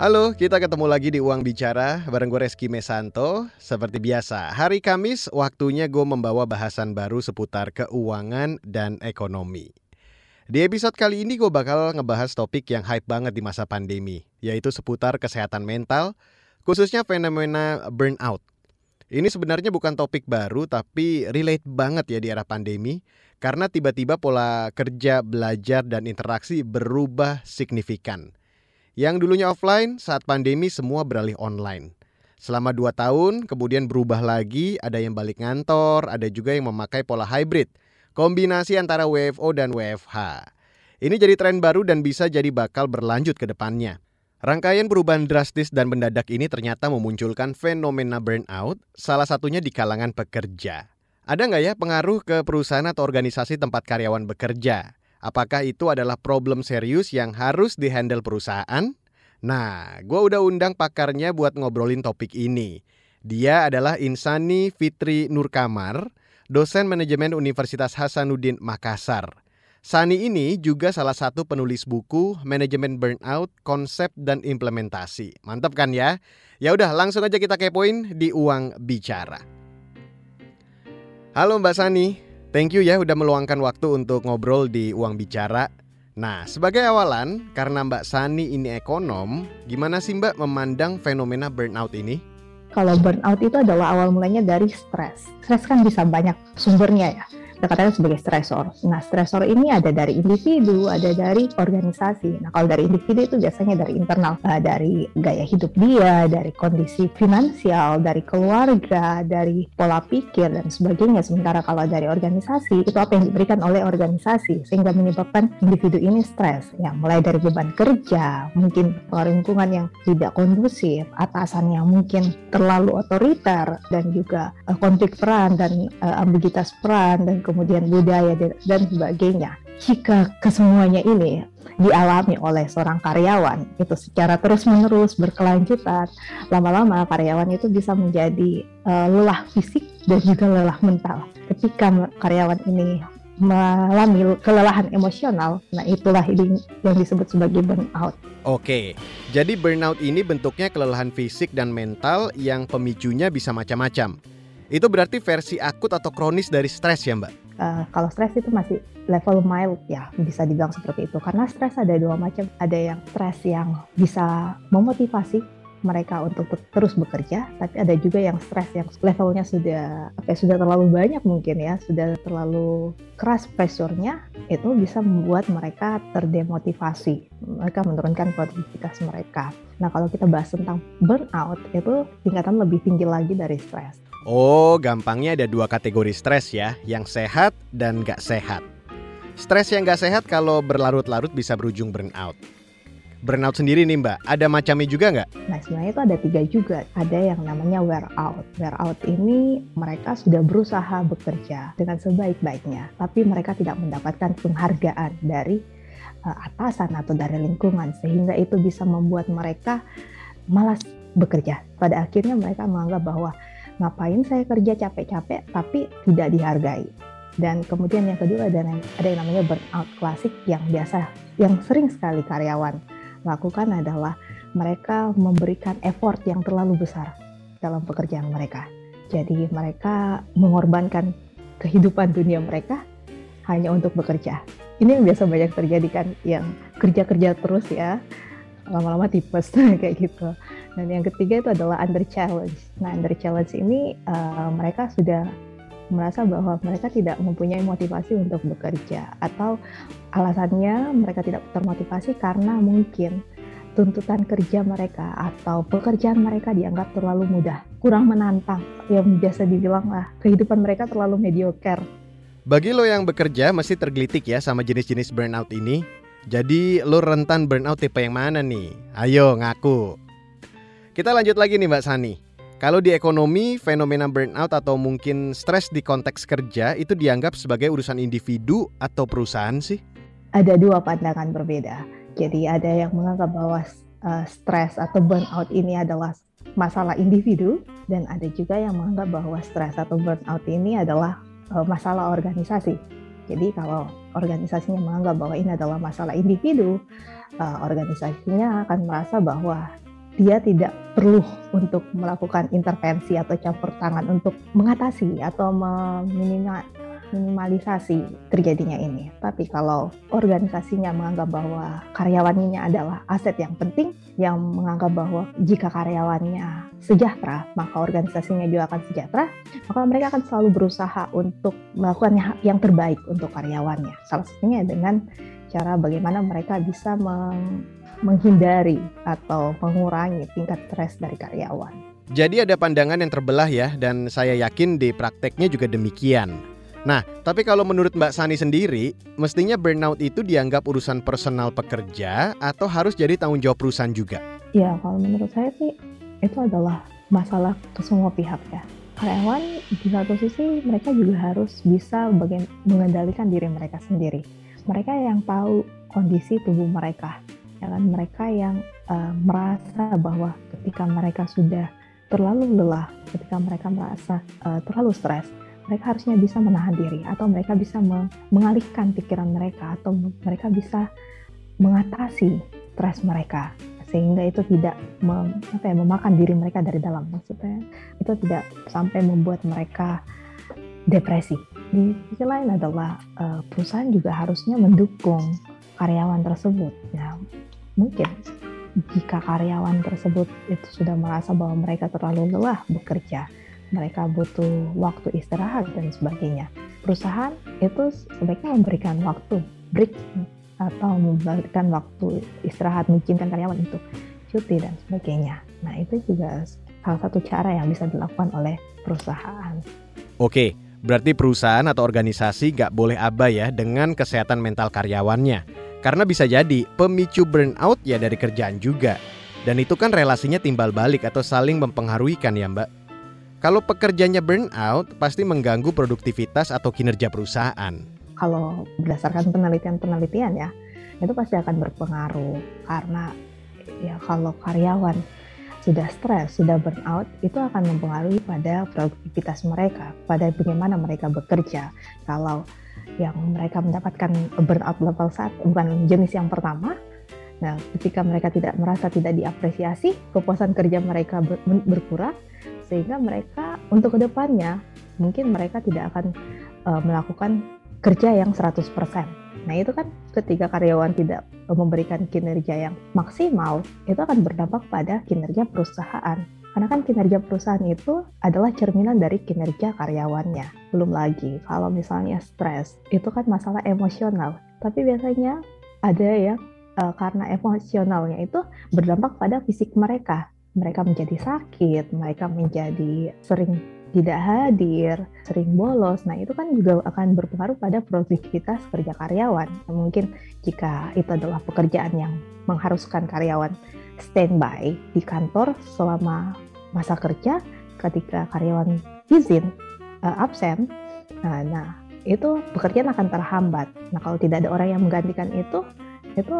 Halo, kita ketemu lagi di Uang Bicara bareng gue Reski Mesanto. Seperti biasa, hari Kamis waktunya gue membawa bahasan baru seputar keuangan dan ekonomi. Di episode kali ini gue bakal ngebahas topik yang hype banget di masa pandemi, yaitu seputar kesehatan mental, khususnya fenomena burnout. Ini sebenarnya bukan topik baru tapi relate banget ya di era pandemi karena tiba-tiba pola kerja, belajar, dan interaksi berubah signifikan. Yang dulunya offline, saat pandemi semua beralih online. Selama 2 tahun, kemudian berubah lagi, ada yang balik ngantor, ada juga yang memakai pola hybrid, kombinasi antara WFO dan WFH. Ini jadi tren baru dan bisa jadi bakal berlanjut ke depannya. Rangkaian perubahan drastis dan mendadak ini ternyata memunculkan fenomena burnout, salah satunya di kalangan pekerja. Ada nggak ya pengaruh ke perusahaan atau organisasi tempat karyawan bekerja? Apakah itu adalah problem serius yang harus dihandle perusahaan? Nah, gue udah undang pakarnya buat ngobrolin topik ini. Dia adalah Insani Fitri Nurkamar, dosen manajemen Universitas Hasanuddin Makassar. Sani ini juga salah satu penulis buku Manajemen Burnout, Konsep dan Implementasi. Mantap kan ya? Ya udah, langsung aja kita kepoin di Uang Bicara. Halo Mbak Sani. Thank you ya udah meluangkan waktu untuk ngobrol di Uang Bicara. Nah, sebagai awalan, karena Mbak Sani ini ekonom, gimana sih Mbak memandang fenomena burnout ini? Kalau burnout itu adalah awal mulanya dari stres. Stres kan bisa banyak sumbernya ya kita katakan sebagai stresor. Nah, stresor ini ada dari individu, ada dari organisasi. Nah, kalau dari individu itu biasanya dari internal, uh, dari gaya hidup dia, dari kondisi finansial, dari keluarga, dari pola pikir dan sebagainya. Sementara kalau dari organisasi itu apa yang diberikan oleh organisasi sehingga menyebabkan individu ini stres. Ya, mulai dari beban kerja, mungkin lingkungan yang tidak kondusif, atasan yang mungkin terlalu otoriter dan juga uh, konflik peran dan uh, ambiguitas peran dan kemudian budaya dan sebagainya. Jika kesemuanya ini dialami oleh seorang karyawan itu secara terus-menerus berkelanjutan, lama-lama karyawan itu bisa menjadi uh, lelah fisik dan juga lelah mental. Ketika karyawan ini mengalami kelelahan emosional, nah itulah ini yang disebut sebagai burnout. Oke, jadi burnout ini bentuknya kelelahan fisik dan mental yang pemicunya bisa macam-macam. Itu berarti versi akut atau kronis dari stres ya Mbak? Uh, kalau stres itu masih level mild ya bisa dibilang seperti itu karena stres ada dua macam ada yang stres yang bisa memotivasi mereka untuk terus bekerja, tapi ada juga yang stres yang levelnya sudah apa ya, sudah terlalu banyak mungkin ya, sudah terlalu keras pressure-nya, itu bisa membuat mereka terdemotivasi. Mereka menurunkan produktivitas mereka. Nah, kalau kita bahas tentang burnout, itu tingkatan lebih tinggi lagi dari stres. Oh, gampangnya ada dua kategori stres ya, yang sehat dan gak sehat. Stres yang gak sehat kalau berlarut-larut bisa berujung burnout. Burnout sendiri nih Mbak, ada macamnya juga nggak? Nah sebenarnya itu ada tiga juga. Ada yang namanya wear out. Wear out ini mereka sudah berusaha bekerja dengan sebaik-baiknya, tapi mereka tidak mendapatkan penghargaan dari uh, atasan atau dari lingkungan, sehingga itu bisa membuat mereka malas bekerja. Pada akhirnya mereka menganggap bahwa ngapain saya kerja capek-capek tapi tidak dihargai. Dan kemudian yang kedua ada yang, ada yang namanya burnout klasik yang biasa, yang sering sekali karyawan lakukan adalah mereka memberikan effort yang terlalu besar dalam pekerjaan mereka. Jadi mereka mengorbankan kehidupan dunia mereka hanya untuk bekerja. Ini yang biasa banyak terjadi kan, yang kerja-kerja terus ya, lama-lama tipes kayak gitu. Dan yang ketiga itu adalah under challenge. Nah under challenge ini uh, mereka sudah merasa bahwa mereka tidak mempunyai motivasi untuk bekerja atau alasannya mereka tidak termotivasi karena mungkin tuntutan kerja mereka atau pekerjaan mereka dianggap terlalu mudah, kurang menantang, yang biasa dibilang lah kehidupan mereka terlalu mediocre. Bagi lo yang bekerja masih tergelitik ya sama jenis-jenis burnout ini. Jadi lo rentan burnout tipe yang mana nih? Ayo ngaku. Kita lanjut lagi nih Mbak Sani. Kalau di ekonomi, fenomena burnout atau mungkin stres di konteks kerja itu dianggap sebagai urusan individu atau perusahaan sih? Ada dua pandangan berbeda. Jadi ada yang menganggap bahwa uh, stres atau burnout ini adalah masalah individu dan ada juga yang menganggap bahwa stres atau burnout ini adalah uh, masalah organisasi. Jadi kalau organisasinya menganggap bahwa ini adalah masalah individu, uh, organisasinya akan merasa bahwa dia tidak perlu untuk melakukan intervensi atau campur tangan untuk mengatasi atau meminimal minimalisasi terjadinya ini. Tapi kalau organisasinya menganggap bahwa karyawannya adalah aset yang penting, yang menganggap bahwa jika karyawannya sejahtera, maka organisasinya juga akan sejahtera, maka mereka akan selalu berusaha untuk melakukan yang terbaik untuk karyawannya. Salah satunya dengan cara bagaimana mereka bisa menghindari atau mengurangi tingkat stres dari karyawan. Jadi ada pandangan yang terbelah ya, dan saya yakin di prakteknya juga demikian. Nah, tapi kalau menurut Mbak Sani sendiri, mestinya burnout itu dianggap urusan personal pekerja atau harus jadi tanggung jawab perusahaan juga? Ya, kalau menurut saya sih itu adalah masalah ke semua pihak ya. Karyawan di satu sisi mereka juga harus bisa bagian mengendalikan diri mereka sendiri. Mereka yang tahu kondisi tubuh mereka, ya kan mereka yang uh, merasa bahwa ketika mereka sudah terlalu lelah, ketika mereka merasa uh, terlalu stres, mereka harusnya bisa menahan diri atau mereka bisa mengalihkan pikiran mereka atau mereka bisa mengatasi stres mereka sehingga itu tidak mem, apa ya, memakan diri mereka dari dalam. Maksudnya itu tidak sampai membuat mereka depresi. Di sisi lain adalah uh, perusahaan juga harusnya mendukung karyawan tersebut. Ya mungkin jika karyawan tersebut itu sudah merasa bahwa mereka terlalu lelah bekerja mereka butuh waktu istirahat dan sebagainya. Perusahaan itu sebaiknya memberikan waktu break atau memberikan waktu istirahat, mengizinkan karyawan untuk cuti dan sebagainya. Nah itu juga salah satu cara yang bisa dilakukan oleh perusahaan. Oke, berarti perusahaan atau organisasi gak boleh abai ya dengan kesehatan mental karyawannya. Karena bisa jadi pemicu burnout ya dari kerjaan juga. Dan itu kan relasinya timbal balik atau saling mempengaruhi kan ya mbak? Kalau pekerjanya burnout, pasti mengganggu produktivitas atau kinerja perusahaan. Kalau berdasarkan penelitian-penelitian ya, itu pasti akan berpengaruh karena ya kalau karyawan sudah stres, sudah burnout, itu akan mempengaruhi pada produktivitas mereka, pada bagaimana mereka bekerja. Kalau yang mereka mendapatkan burnout level 1 bukan jenis yang pertama, Nah, ketika mereka tidak merasa tidak diapresiasi, kepuasan kerja mereka berkurang, sehingga mereka untuk ke depannya mungkin mereka tidak akan uh, melakukan kerja yang 100%. Nah itu kan ketika karyawan tidak memberikan kinerja yang maksimal, itu akan berdampak pada kinerja perusahaan. Karena kan kinerja perusahaan itu adalah cerminan dari kinerja karyawannya. Belum lagi kalau misalnya stres, itu kan masalah emosional. Tapi biasanya ada yang uh, karena emosionalnya itu berdampak pada fisik mereka mereka menjadi sakit, mereka menjadi sering tidak hadir, sering bolos. Nah, itu kan juga akan berpengaruh pada produktivitas kerja karyawan. Mungkin jika itu adalah pekerjaan yang mengharuskan karyawan standby di kantor selama masa kerja, ketika karyawan izin uh, absen, nah, nah itu pekerjaan akan terhambat. Nah, kalau tidak ada orang yang menggantikan itu, itu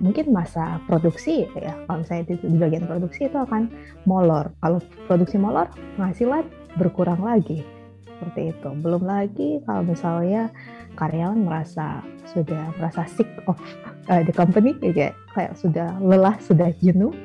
mungkin masa produksi ya kalau misalnya di, di bagian produksi itu akan molor. Kalau produksi molor penghasilan berkurang lagi. Seperti itu. Belum lagi kalau misalnya karyawan merasa sudah merasa sick of uh, the company kayak kayak sudah lelah sudah jenuh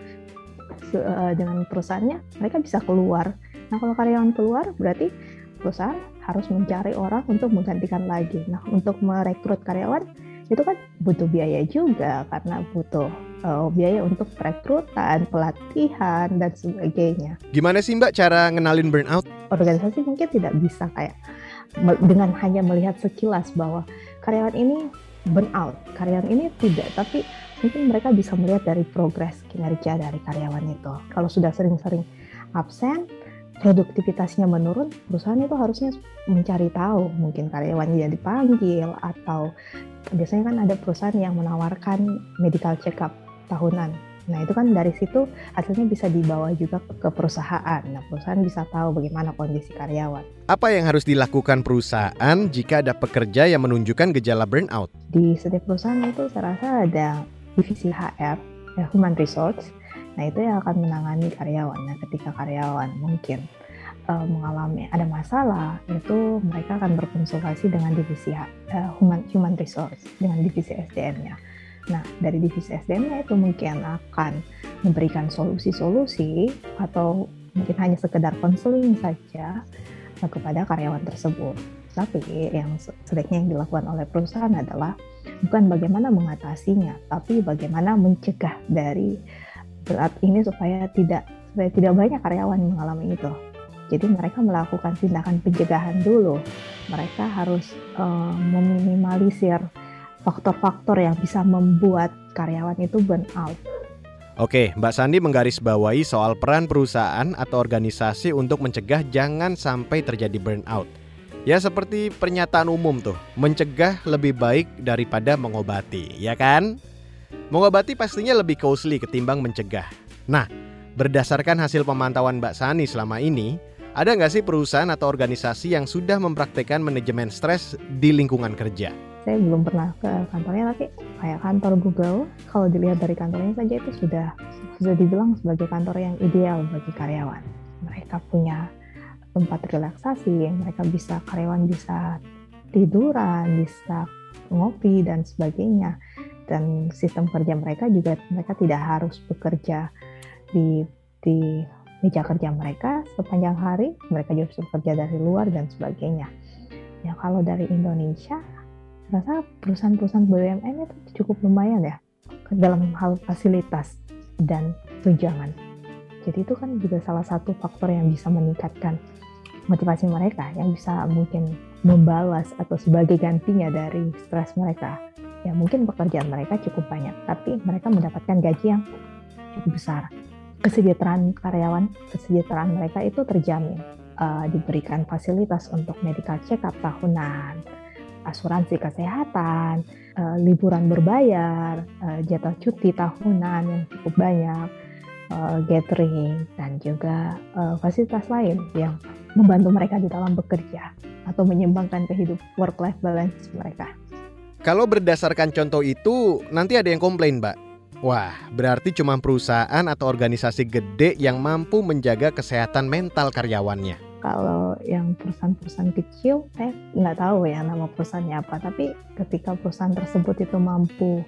uh, dengan perusahaannya mereka bisa keluar nah kalau karyawan keluar berarti perusahaan harus mencari orang untuk menggantikan lagi nah untuk merekrut karyawan itu kan butuh biaya juga karena butuh uh, biaya untuk perekrutan, pelatihan dan sebagainya. Gimana sih Mbak cara ngenalin burnout? Organisasi mungkin tidak bisa kayak dengan hanya melihat sekilas bahwa karyawan ini burnout, karyawan ini tidak, tapi mungkin mereka bisa melihat dari progres kinerja dari karyawan itu. Kalau sudah sering-sering absen, produktivitasnya menurun, perusahaan itu harusnya mencari tahu, mungkin karyawannya dipanggil atau biasanya kan ada perusahaan yang menawarkan medical check up tahunan. Nah itu kan dari situ hasilnya bisa dibawa juga ke perusahaan. Nah perusahaan bisa tahu bagaimana kondisi karyawan. Apa yang harus dilakukan perusahaan jika ada pekerja yang menunjukkan gejala burnout? Di setiap perusahaan itu saya rasa ada divisi HR, ya, Human Resource, Nah itu yang akan menangani karyawan. Nah ketika karyawan mungkin uh, mengalami ada masalah, itu mereka akan berkonsultasi dengan divisi uh, human human resource dengan divisi SDM-nya. Nah dari divisi SDM-nya itu mungkin akan memberikan solusi-solusi atau mungkin hanya sekedar konseling saja kepada karyawan tersebut. Tapi yang sebaiknya yang dilakukan oleh perusahaan adalah bukan bagaimana mengatasinya, tapi bagaimana mencegah dari berat ini supaya tidak supaya tidak banyak karyawan mengalami itu. Jadi mereka melakukan tindakan pencegahan dulu. Mereka harus uh, meminimalisir faktor-faktor yang bisa membuat karyawan itu burn out. Oke, Mbak Sandi menggarisbawahi soal peran perusahaan atau organisasi untuk mencegah jangan sampai terjadi burnout. Ya seperti pernyataan umum tuh, mencegah lebih baik daripada mengobati, ya kan? Mengobati pastinya lebih costly ketimbang mencegah. Nah, berdasarkan hasil pemantauan Mbak Sani selama ini, ada nggak sih perusahaan atau organisasi yang sudah mempraktekkan manajemen stres di lingkungan kerja? Saya belum pernah ke kantornya tapi kayak kantor Google kalau dilihat dari kantornya saja itu sudah sudah dibilang sebagai kantor yang ideal bagi karyawan. Mereka punya tempat relaksasi mereka bisa karyawan bisa tiduran bisa ngopi dan sebagainya. Dan sistem kerja mereka juga mereka tidak harus bekerja di di meja kerja mereka sepanjang hari mereka juga bisa bekerja dari luar dan sebagainya. Ya kalau dari Indonesia rasa perusahaan-perusahaan BUMN itu cukup lumayan ya dalam hal fasilitas dan tunjangan. Jadi itu kan juga salah satu faktor yang bisa meningkatkan motivasi mereka, yang bisa mungkin membalas atau sebagai gantinya dari stres mereka. Ya mungkin pekerjaan mereka cukup banyak, tapi mereka mendapatkan gaji yang cukup besar. Kesejahteraan karyawan, kesejahteraan mereka itu terjamin. Uh, diberikan fasilitas untuk medical check up tahunan, asuransi kesehatan, uh, liburan berbayar, uh, jatah cuti tahunan yang cukup banyak, uh, gathering, dan juga uh, fasilitas lain yang membantu mereka di dalam bekerja atau menyeimbangkan kehidupan work-life balance mereka. Kalau berdasarkan contoh itu, nanti ada yang komplain, Mbak. Wah, berarti cuma perusahaan atau organisasi gede yang mampu menjaga kesehatan mental karyawannya kalau yang perusahaan-perusahaan kecil saya nggak tahu ya nama perusahaannya apa tapi ketika perusahaan tersebut itu mampu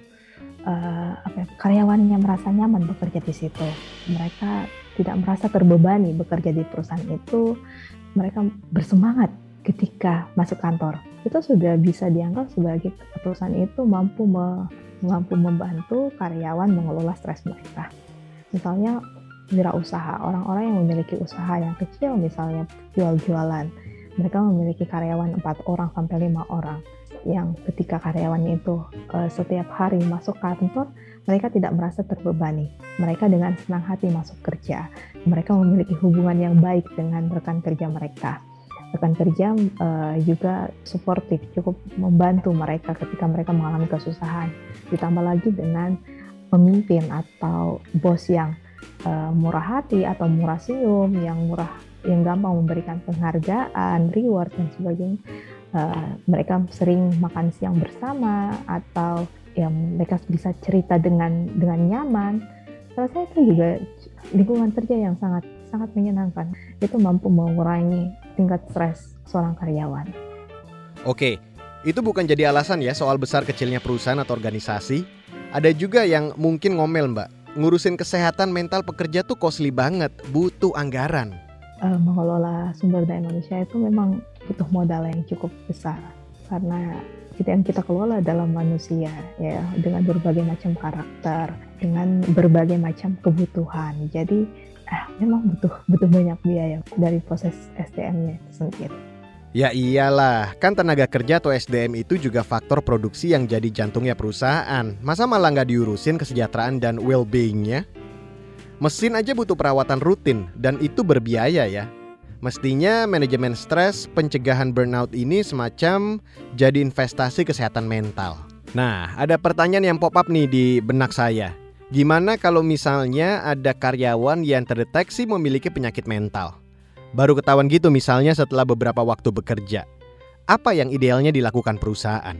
uh, apa ya, karyawannya merasa nyaman bekerja di situ mereka tidak merasa terbebani bekerja di perusahaan itu mereka bersemangat ketika masuk kantor. Itu sudah bisa dianggap sebagai perusahaan itu mampu me, mampu membantu karyawan mengelola stres mereka. Misalnya wirausaha, orang-orang yang memiliki usaha yang kecil misalnya jual-jualan. Mereka memiliki karyawan empat orang sampai lima orang yang ketika karyawannya itu uh, setiap hari masuk kantor, mereka tidak merasa terbebani. Mereka dengan senang hati masuk kerja. Mereka memiliki hubungan yang baik dengan rekan kerja mereka. Rekan kerja uh, juga suportif, cukup membantu mereka ketika mereka mengalami kesusahan. Ditambah lagi dengan pemimpin atau bos yang uh, murah hati atau murah senyum, yang murah yang gampang memberikan penghargaan, reward dan sebagainya. Uh, mereka sering makan siang bersama atau yang mereka bisa cerita dengan dengan nyaman. Saya itu juga lingkungan kerja yang sangat sangat menyenangkan. Itu mampu mengurangi tingkat stres seorang karyawan. Oke, itu bukan jadi alasan ya soal besar kecilnya perusahaan atau organisasi. Ada juga yang mungkin ngomel, Mbak ngurusin kesehatan mental pekerja tuh costly banget, butuh anggaran. Uh, mengelola sumber daya manusia itu memang butuh modal yang cukup besar karena kita yang kita kelola dalam manusia ya dengan berbagai macam karakter, dengan berbagai macam kebutuhan. Jadi ah, memang butuh butuh banyak biaya dari proses SDM-nya sendiri. Ya iyalah, kan tenaga kerja atau SDM itu juga faktor produksi yang jadi jantungnya perusahaan. Masa malah nggak diurusin kesejahteraan dan well-beingnya? Mesin aja butuh perawatan rutin dan itu berbiaya ya. Mestinya manajemen stres, pencegahan burnout ini semacam jadi investasi kesehatan mental. Nah, ada pertanyaan yang pop up nih di benak saya. Gimana kalau misalnya ada karyawan yang terdeteksi memiliki penyakit mental? Baru ketahuan gitu misalnya setelah beberapa waktu bekerja. Apa yang idealnya dilakukan perusahaan?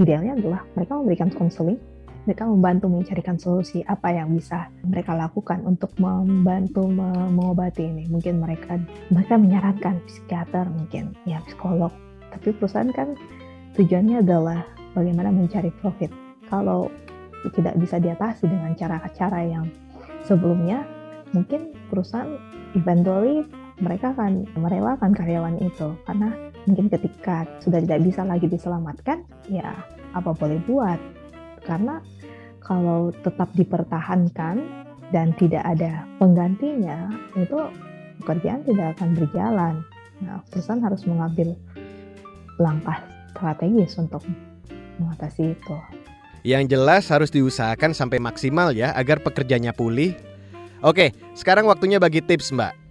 Idealnya adalah mereka memberikan konseling, mereka membantu mencarikan solusi apa yang bisa mereka lakukan untuk membantu mengobati ini. Mungkin mereka mereka menyarankan psikiater, mungkin ya psikolog. Tapi perusahaan kan tujuannya adalah bagaimana mencari profit. Kalau tidak bisa diatasi dengan cara-cara yang sebelumnya mungkin perusahaan eventually mereka akan merelakan karyawan itu karena mungkin ketika sudah tidak bisa lagi diselamatkan ya apa boleh buat karena kalau tetap dipertahankan dan tidak ada penggantinya itu pekerjaan tidak akan berjalan nah perusahaan harus mengambil langkah strategis untuk mengatasi itu yang jelas harus diusahakan sampai maksimal ya agar pekerjanya pulih. Oke, sekarang waktunya bagi tips Mbak.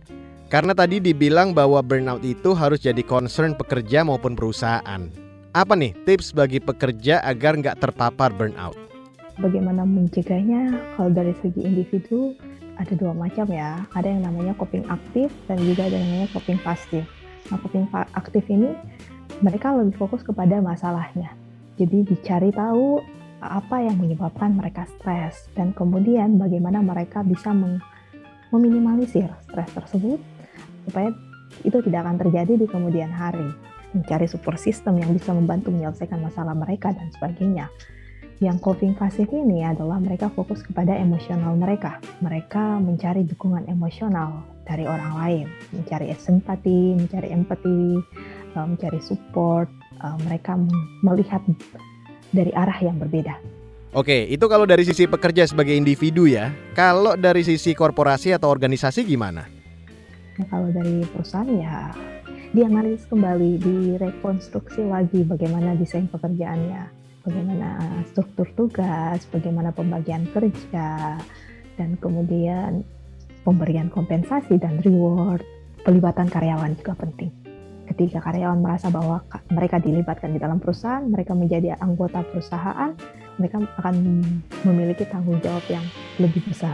Karena tadi dibilang bahwa burnout itu harus jadi concern pekerja maupun perusahaan. Apa nih tips bagi pekerja agar nggak terpapar burnout? Bagaimana mencegahnya? Kalau dari segi individu ada dua macam ya. Ada yang namanya coping aktif dan juga ada yang namanya coping pasif. Nah, coping aktif ini mereka lebih fokus kepada masalahnya. Jadi dicari tahu apa yang menyebabkan mereka stres dan kemudian bagaimana mereka bisa meminimalisir stres tersebut supaya itu tidak akan terjadi di kemudian hari mencari support system yang bisa membantu menyelesaikan masalah mereka dan sebagainya yang coping pasif ini adalah mereka fokus kepada emosional mereka. Mereka mencari dukungan emosional dari orang lain, mencari simpati, mencari empati, eh, mencari support. Eh, mereka melihat dari arah yang berbeda. Oke, itu kalau dari sisi pekerja sebagai individu ya. Kalau dari sisi korporasi atau organisasi gimana? Nah, kalau dari perusahaan ya dianalisis kembali, direkonstruksi lagi bagaimana desain pekerjaannya, bagaimana struktur tugas, bagaimana pembagian kerja, dan kemudian pemberian kompensasi dan reward. Pelibatan karyawan juga penting ketika karyawan merasa bahwa mereka dilibatkan di dalam perusahaan, mereka menjadi anggota perusahaan, mereka akan memiliki tanggung jawab yang lebih besar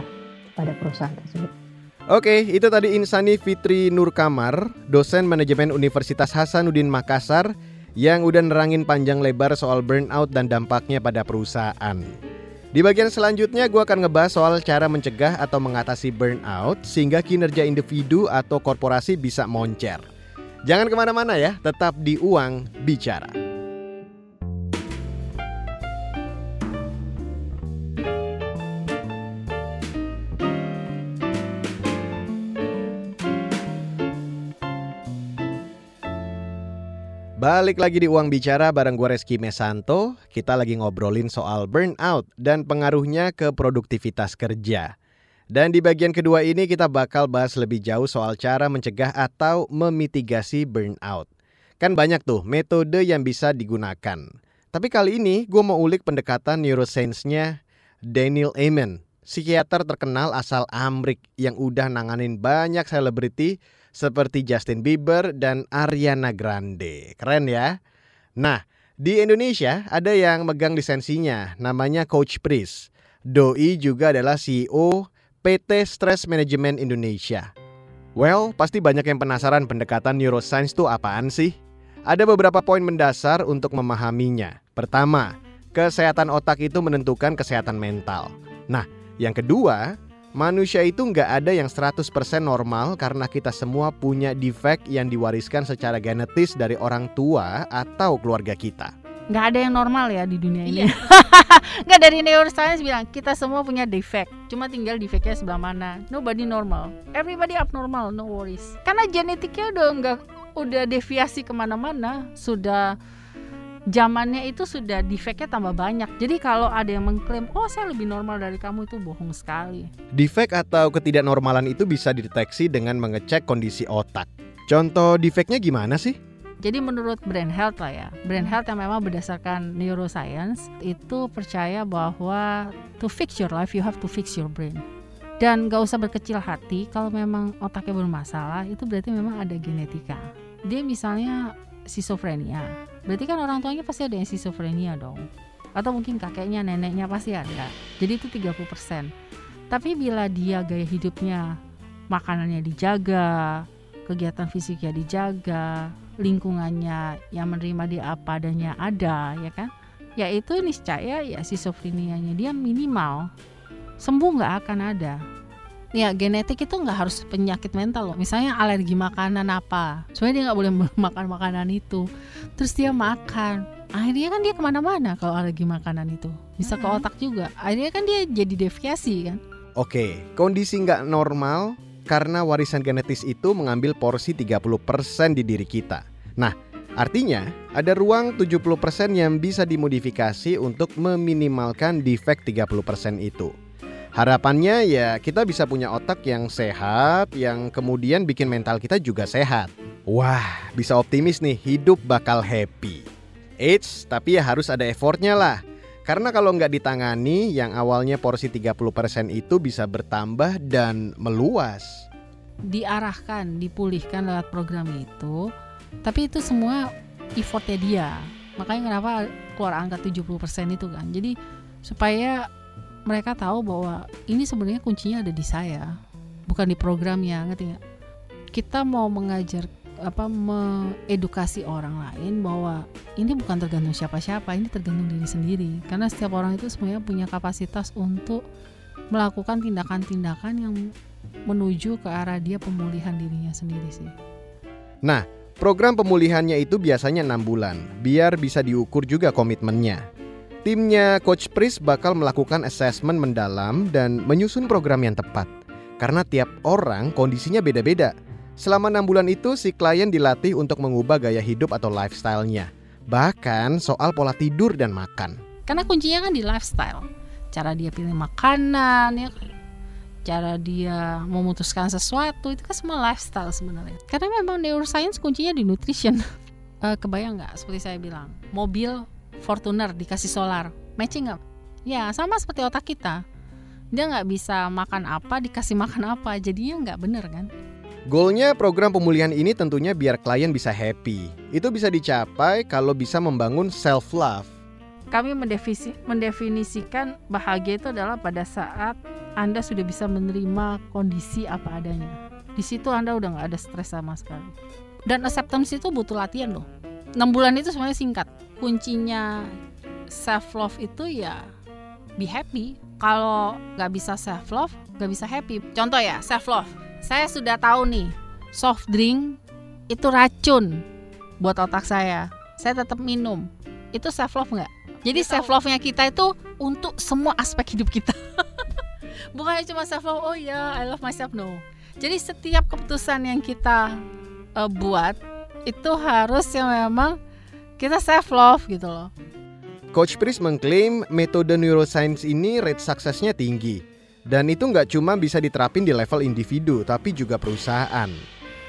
pada perusahaan tersebut. Oke, itu tadi Insani Fitri Nur Kamar, dosen manajemen Universitas Hasanuddin Makassar yang udah nerangin panjang lebar soal burnout dan dampaknya pada perusahaan. Di bagian selanjutnya gue akan ngebahas soal cara mencegah atau mengatasi burnout sehingga kinerja individu atau korporasi bisa moncer. Jangan ke mana-mana ya, tetap di Uang Bicara. Balik lagi di Uang Bicara bareng gue Reski Mesanto Kita lagi ngobrolin soal burnout dan pengaruhnya ke produktivitas kerja dan di bagian kedua ini kita bakal bahas lebih jauh soal cara mencegah atau memitigasi burnout. Kan banyak tuh metode yang bisa digunakan. Tapi kali ini gue mau ulik pendekatan neuroscience-nya Daniel Amen, psikiater terkenal asal Amrik yang udah nanganin banyak selebriti seperti Justin Bieber dan Ariana Grande. Keren ya? Nah, di Indonesia ada yang megang lisensinya, namanya Coach Pris. Doi juga adalah CEO PT Stress Management Indonesia. Well, pasti banyak yang penasaran pendekatan neuroscience itu apaan sih? Ada beberapa poin mendasar untuk memahaminya. Pertama, kesehatan otak itu menentukan kesehatan mental. Nah, yang kedua, manusia itu nggak ada yang 100% normal karena kita semua punya defect yang diwariskan secara genetis dari orang tua atau keluarga kita nggak ada yang normal ya di dunia ini. Iya. nggak dari neuroscience bilang kita semua punya defect, cuma tinggal defectnya sebelah mana. Nobody normal, everybody abnormal, no worries. Karena genetiknya udah nggak udah deviasi ke mana-mana, sudah zamannya itu sudah defectnya tambah banyak. Jadi kalau ada yang mengklaim, oh saya lebih normal dari kamu itu bohong sekali. Defect atau ketidaknormalan itu bisa dideteksi dengan mengecek kondisi otak. Contoh defectnya gimana sih? Jadi menurut Brain Health lah ya, Brain Health yang memang berdasarkan neuroscience itu percaya bahwa to fix your life you have to fix your brain. Dan gak usah berkecil hati kalau memang otaknya bermasalah itu berarti memang ada genetika. Dia misalnya schizophrenia, berarti kan orang tuanya pasti ada yang schizophrenia dong. Atau mungkin kakeknya, neneknya pasti ada. Jadi itu 30%. Tapi bila dia gaya hidupnya makanannya dijaga, kegiatan fisiknya dijaga, lingkungannya yang menerima dia apa adanya ada ya kan ya itu niscaya ya schizofrenianya dia minimal sembuh nggak akan ada ya genetik itu nggak harus penyakit mental loh. Misalnya alergi makanan apa. Sebenarnya dia nggak boleh makan makanan itu. Terus dia makan. Akhirnya kan dia ke mana-mana kalau alergi makanan itu. Bisa ke otak juga. Akhirnya kan dia jadi deviasi kan? Oke, kondisi nggak normal karena warisan genetis itu mengambil porsi 30% di diri kita. Nah, artinya ada ruang 70% yang bisa dimodifikasi untuk meminimalkan defek 30% itu. Harapannya ya kita bisa punya otak yang sehat yang kemudian bikin mental kita juga sehat. Wah, bisa optimis nih hidup bakal happy. Eits, tapi ya harus ada effortnya lah. Karena kalau nggak ditangani, yang awalnya porsi 30% itu bisa bertambah dan meluas. Diarahkan, dipulihkan lewat program itu, tapi itu semua effortnya dia. Makanya kenapa keluar angka 70% itu kan. Jadi supaya mereka tahu bahwa ini sebenarnya kuncinya ada di saya, bukan di programnya, ngerti nggak? Kita mau mengajar apa mengedukasi orang lain bahwa ini bukan tergantung siapa-siapa, ini tergantung diri sendiri. Karena setiap orang itu sebenarnya punya kapasitas untuk melakukan tindakan-tindakan yang menuju ke arah dia pemulihan dirinya sendiri sih. Nah, program pemulihannya itu biasanya enam bulan, biar bisa diukur juga komitmennya. Timnya Coach Pris bakal melakukan assessment mendalam dan menyusun program yang tepat. Karena tiap orang kondisinya beda-beda Selama enam bulan itu si klien dilatih untuk mengubah gaya hidup atau lifestyle-nya. Bahkan soal pola tidur dan makan. Karena kuncinya kan di lifestyle. Cara dia pilih makanan ya kan? cara dia memutuskan sesuatu itu kan semua lifestyle sebenarnya. Karena memang neuroscience kuncinya di nutrition. uh, kebayang nggak seperti saya bilang, mobil Fortuner dikasih solar, matching nggak? Ya sama seperti otak kita. Dia nggak bisa makan apa dikasih makan apa, jadinya nggak bener kan? Goalnya program pemulihan ini tentunya biar klien bisa happy. Itu bisa dicapai kalau bisa membangun self love. Kami mendefinisi, mendefinisikan bahagia itu adalah pada saat Anda sudah bisa menerima kondisi apa adanya. Di situ Anda udah nggak ada stres sama sekali. Dan acceptance itu butuh latihan loh. 6 bulan itu sebenarnya singkat. Kuncinya self love itu ya be happy. Kalau nggak bisa self love, nggak bisa happy. Contoh ya self love saya sudah tahu nih soft drink itu racun buat otak saya. Saya tetap minum. Itu self love nggak? Jadi self love-nya kita itu untuk semua aspek hidup kita. Bukan cuma self love, oh ya yeah, I love myself no. Jadi setiap keputusan yang kita uh, buat itu harus yang memang kita self love gitu loh. Coach Pris mengklaim metode neuroscience ini rate suksesnya tinggi dan itu nggak cuma bisa diterapin di level individu, tapi juga perusahaan.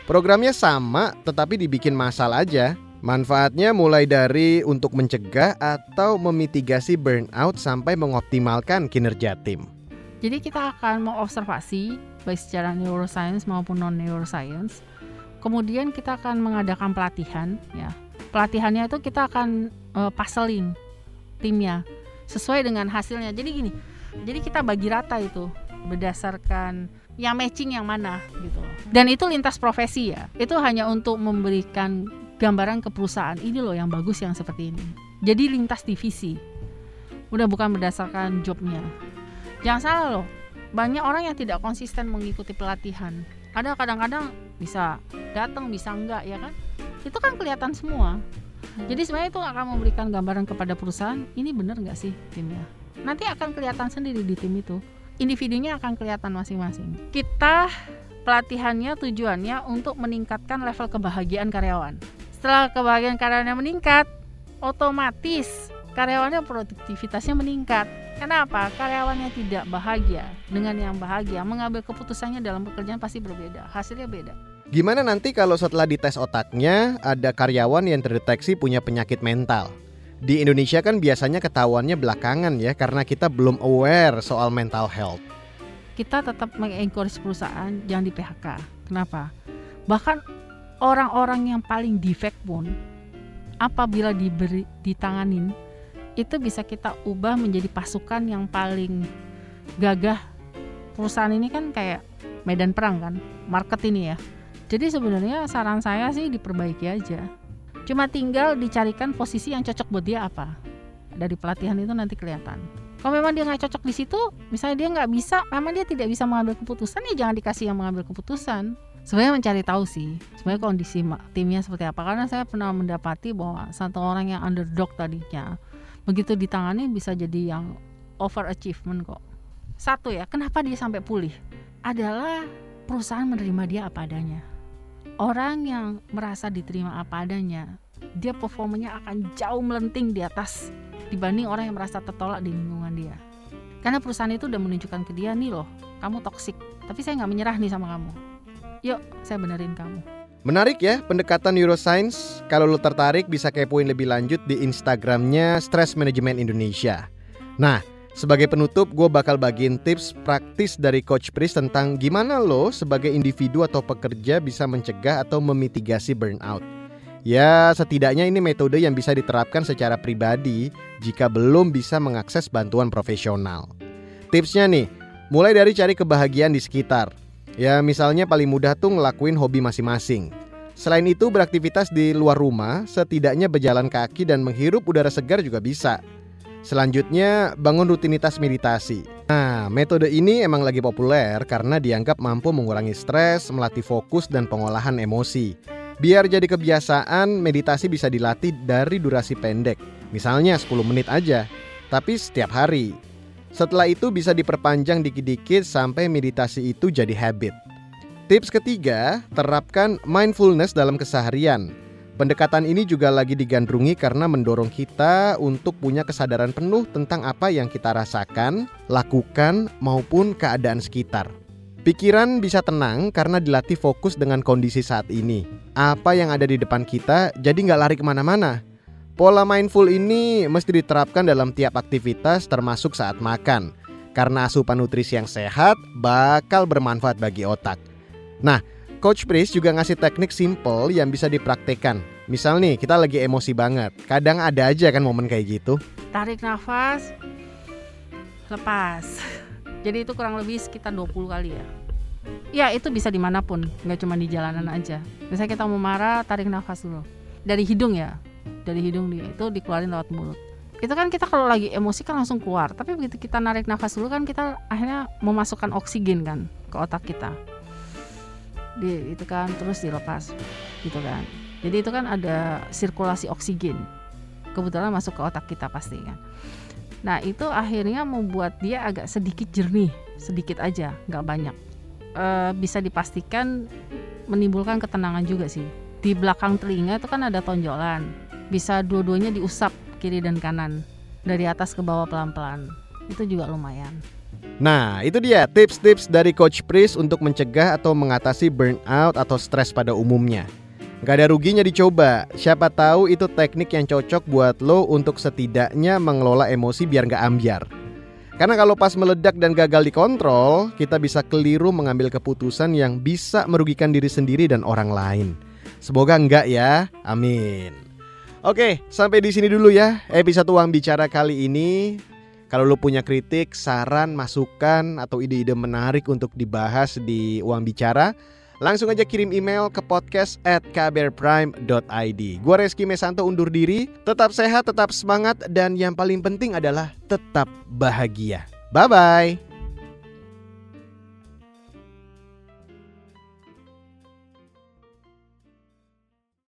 Programnya sama, tetapi dibikin masal aja. Manfaatnya mulai dari untuk mencegah atau memitigasi burnout sampai mengoptimalkan kinerja tim. Jadi kita akan mengobservasi baik secara neuroscience maupun non neuroscience. Kemudian kita akan mengadakan pelatihan ya. Pelatihannya itu kita akan uh, puzzling timnya sesuai dengan hasilnya. Jadi gini, jadi kita bagi rata itu berdasarkan yang matching yang mana gitu. Dan itu lintas profesi ya. Itu hanya untuk memberikan gambaran ke perusahaan ini loh yang bagus yang seperti ini. Jadi lintas divisi. Udah bukan berdasarkan jobnya. Jangan salah loh. Banyak orang yang tidak konsisten mengikuti pelatihan. Ada kadang-kadang bisa datang, bisa enggak ya kan? Itu kan kelihatan semua. Jadi sebenarnya itu akan memberikan gambaran kepada perusahaan ini benar nggak sih timnya nanti akan kelihatan sendiri di tim itu individunya akan kelihatan masing-masing kita pelatihannya tujuannya untuk meningkatkan level kebahagiaan karyawan setelah kebahagiaan karyawannya meningkat otomatis karyawannya produktivitasnya meningkat Kenapa? Karyawannya tidak bahagia dengan yang bahagia mengambil keputusannya dalam pekerjaan pasti berbeda, hasilnya beda. Gimana nanti kalau setelah dites otaknya ada karyawan yang terdeteksi punya penyakit mental? di Indonesia kan biasanya ketahuannya belakangan ya karena kita belum aware soal mental health. Kita tetap mengencourage perusahaan jangan di PHK. Kenapa? Bahkan orang-orang yang paling defect pun apabila diberi ditanganin itu bisa kita ubah menjadi pasukan yang paling gagah. Perusahaan ini kan kayak medan perang kan, market ini ya. Jadi sebenarnya saran saya sih diperbaiki aja Cuma tinggal dicarikan posisi yang cocok buat dia apa. Dari pelatihan itu nanti kelihatan. Kalau memang dia nggak cocok di situ, misalnya dia nggak bisa, memang dia tidak bisa mengambil keputusan, ya jangan dikasih yang mengambil keputusan. Sebenarnya mencari tahu sih, sebenarnya kondisi timnya seperti apa. Karena saya pernah mendapati bahwa satu orang yang underdog tadinya, begitu ditangani bisa jadi yang over achievement kok. Satu ya, kenapa dia sampai pulih? Adalah perusahaan menerima dia apa adanya. Orang yang merasa diterima apa adanya, dia performanya akan jauh melenting di atas dibanding orang yang merasa tertolak di lingkungan dia. Karena perusahaan itu udah menunjukkan ke dia nih loh, kamu toksik, tapi saya nggak menyerah nih sama kamu. Yuk, saya benerin kamu. Menarik ya pendekatan neuroscience. Kalau lo tertarik bisa kepoin lebih lanjut di Instagramnya Stress Management Indonesia. Nah, sebagai penutup gue bakal bagiin tips praktis dari Coach Pris tentang gimana lo sebagai individu atau pekerja bisa mencegah atau memitigasi burnout. Ya, setidaknya ini metode yang bisa diterapkan secara pribadi jika belum bisa mengakses bantuan profesional. Tipsnya nih, mulai dari cari kebahagiaan di sekitar. Ya misalnya paling mudah tuh ngelakuin hobi masing-masing. Selain itu beraktivitas di luar rumah, setidaknya berjalan kaki dan menghirup udara segar juga bisa. Selanjutnya, bangun rutinitas meditasi. Nah, metode ini emang lagi populer karena dianggap mampu mengurangi stres, melatih fokus dan pengolahan emosi. Biar jadi kebiasaan, meditasi bisa dilatih dari durasi pendek. Misalnya 10 menit aja, tapi setiap hari. Setelah itu bisa diperpanjang dikit-dikit sampai meditasi itu jadi habit. Tips ketiga, terapkan mindfulness dalam keseharian. Pendekatan ini juga lagi digandrungi karena mendorong kita untuk punya kesadaran penuh tentang apa yang kita rasakan, lakukan, maupun keadaan sekitar. Pikiran bisa tenang karena dilatih fokus dengan kondisi saat ini. Apa yang ada di depan kita jadi nggak lari ke mana-mana. Pola mindful ini mesti diterapkan dalam tiap aktivitas termasuk saat makan. Karena asupan nutrisi yang sehat bakal bermanfaat bagi otak. Nah, Coach Pris juga ngasih teknik simple yang bisa dipraktekkan. Misal nih, kita lagi emosi banget. Kadang ada aja kan momen kayak gitu. Tarik nafas, lepas. Jadi itu kurang lebih sekitar 20 kali ya. Ya itu bisa di mana pun, nggak cuma di jalanan aja. Misalnya kita mau marah, tarik nafas dulu. Dari hidung ya, dari hidung dia itu dikeluarin lewat mulut itu kan kita kalau lagi emosi kan langsung keluar tapi begitu kita narik nafas dulu kan kita akhirnya memasukkan oksigen kan ke otak kita di itu kan terus dilepas gitu kan. Jadi itu kan ada sirkulasi oksigen kebetulan masuk ke otak kita pasti kan. Nah itu akhirnya membuat dia agak sedikit jernih sedikit aja nggak banyak. E, bisa dipastikan menimbulkan ketenangan juga sih. Di belakang telinga itu kan ada tonjolan bisa dua-duanya diusap kiri dan kanan dari atas ke bawah pelan-pelan itu juga lumayan Nah, itu dia tips-tips dari Coach Pris untuk mencegah atau mengatasi burnout atau stres pada umumnya. Gak ada ruginya dicoba, siapa tahu itu teknik yang cocok buat lo untuk setidaknya mengelola emosi biar gak ambiar. Karena kalau pas meledak dan gagal dikontrol, kita bisa keliru mengambil keputusan yang bisa merugikan diri sendiri dan orang lain. Semoga enggak ya, amin. Oke, sampai di sini dulu ya episode Uang Bicara kali ini. Kalau lo punya kritik, saran, masukan, atau ide-ide menarik untuk dibahas di Uang Bicara, langsung aja kirim email ke podcast at kbrprime.id. Gue Reski Mesanto undur diri, tetap sehat, tetap semangat, dan yang paling penting adalah tetap bahagia. Bye-bye.